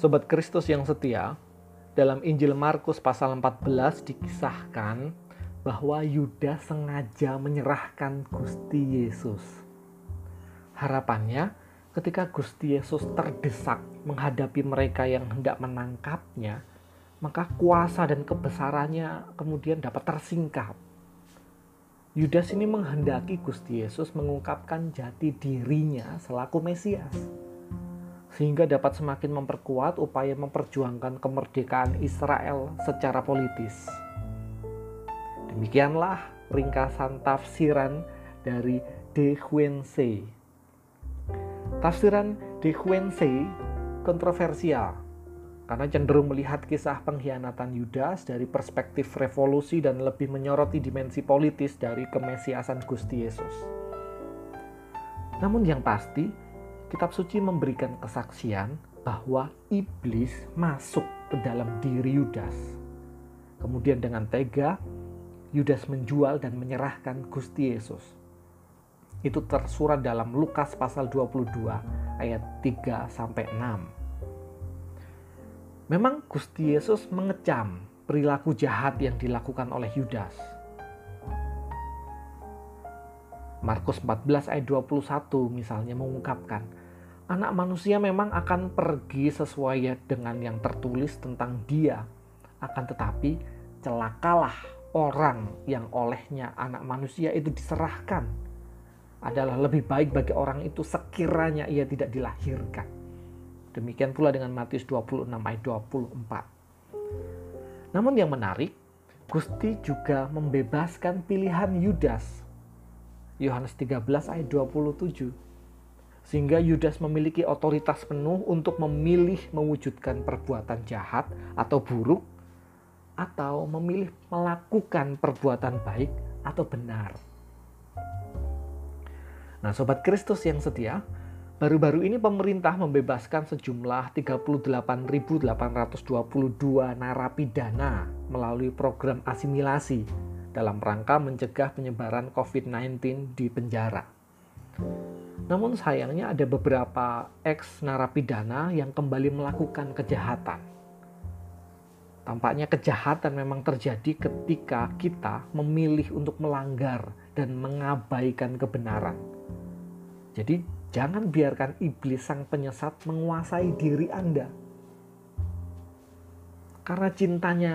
Sobat Kristus yang setia, dalam Injil Markus pasal 14 dikisahkan bahwa Yudas sengaja menyerahkan Gusti Yesus. Harapannya, ketika Gusti Yesus terdesak menghadapi mereka yang hendak menangkapnya, maka kuasa dan kebesarannya kemudian dapat tersingkap. Yudas ini menghendaki Gusti Yesus mengungkapkan jati dirinya selaku Mesias, sehingga dapat semakin memperkuat upaya memperjuangkan kemerdekaan Israel secara politis. Demikianlah ringkasan tafsiran dari De Huense. Tafsiran De Huense kontroversial karena cenderung melihat kisah pengkhianatan Yudas dari perspektif revolusi dan lebih menyoroti dimensi politis dari kemesiasan Gusti Yesus. Namun yang pasti, kitab suci memberikan kesaksian bahwa iblis masuk ke dalam diri Yudas. Kemudian dengan tega, Yudas menjual dan menyerahkan Gusti Yesus. Itu tersurat dalam Lukas pasal 22 ayat 3 sampai 6. Memang Gusti Yesus mengecam perilaku jahat yang dilakukan oleh Yudas. Markus 14 ayat 21 misalnya mengungkapkan, anak manusia memang akan pergi sesuai dengan yang tertulis tentang dia. Akan tetapi celakalah orang yang olehnya anak manusia itu diserahkan. Adalah lebih baik bagi orang itu sekiranya ia tidak dilahirkan. Demikian pula dengan Matius 26 ayat 24. Namun yang menarik, Gusti juga membebaskan pilihan Yudas. Yohanes 13 ayat 27. Sehingga Yudas memiliki otoritas penuh untuk memilih mewujudkan perbuatan jahat atau buruk atau memilih melakukan perbuatan baik atau benar. Nah, sobat Kristus yang setia, Baru-baru ini pemerintah membebaskan sejumlah 38.822 narapidana melalui program asimilasi dalam rangka mencegah penyebaran COVID-19 di penjara. Namun sayangnya ada beberapa ex narapidana yang kembali melakukan kejahatan. Tampaknya kejahatan memang terjadi ketika kita memilih untuk melanggar dan mengabaikan kebenaran. Jadi Jangan biarkan iblis sang penyesat menguasai diri Anda. Karena cintanya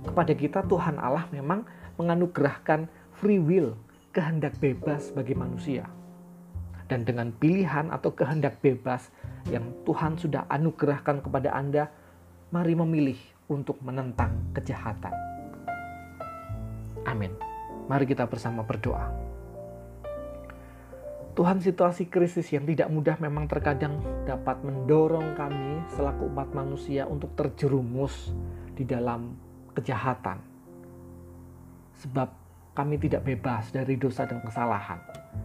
kepada kita Tuhan Allah memang menganugerahkan free will, kehendak bebas bagi manusia. Dan dengan pilihan atau kehendak bebas yang Tuhan sudah anugerahkan kepada Anda, mari memilih untuk menentang kejahatan. Amin. Mari kita bersama berdoa. Tuhan situasi krisis yang tidak mudah memang terkadang dapat mendorong kami selaku umat manusia untuk terjerumus di dalam kejahatan. Sebab kami tidak bebas dari dosa dan kesalahan.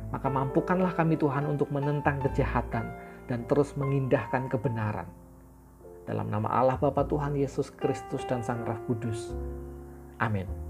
Maka mampukanlah kami Tuhan untuk menentang kejahatan dan terus mengindahkan kebenaran. Dalam nama Allah Bapa Tuhan Yesus Kristus dan Sang Roh Kudus. Amin.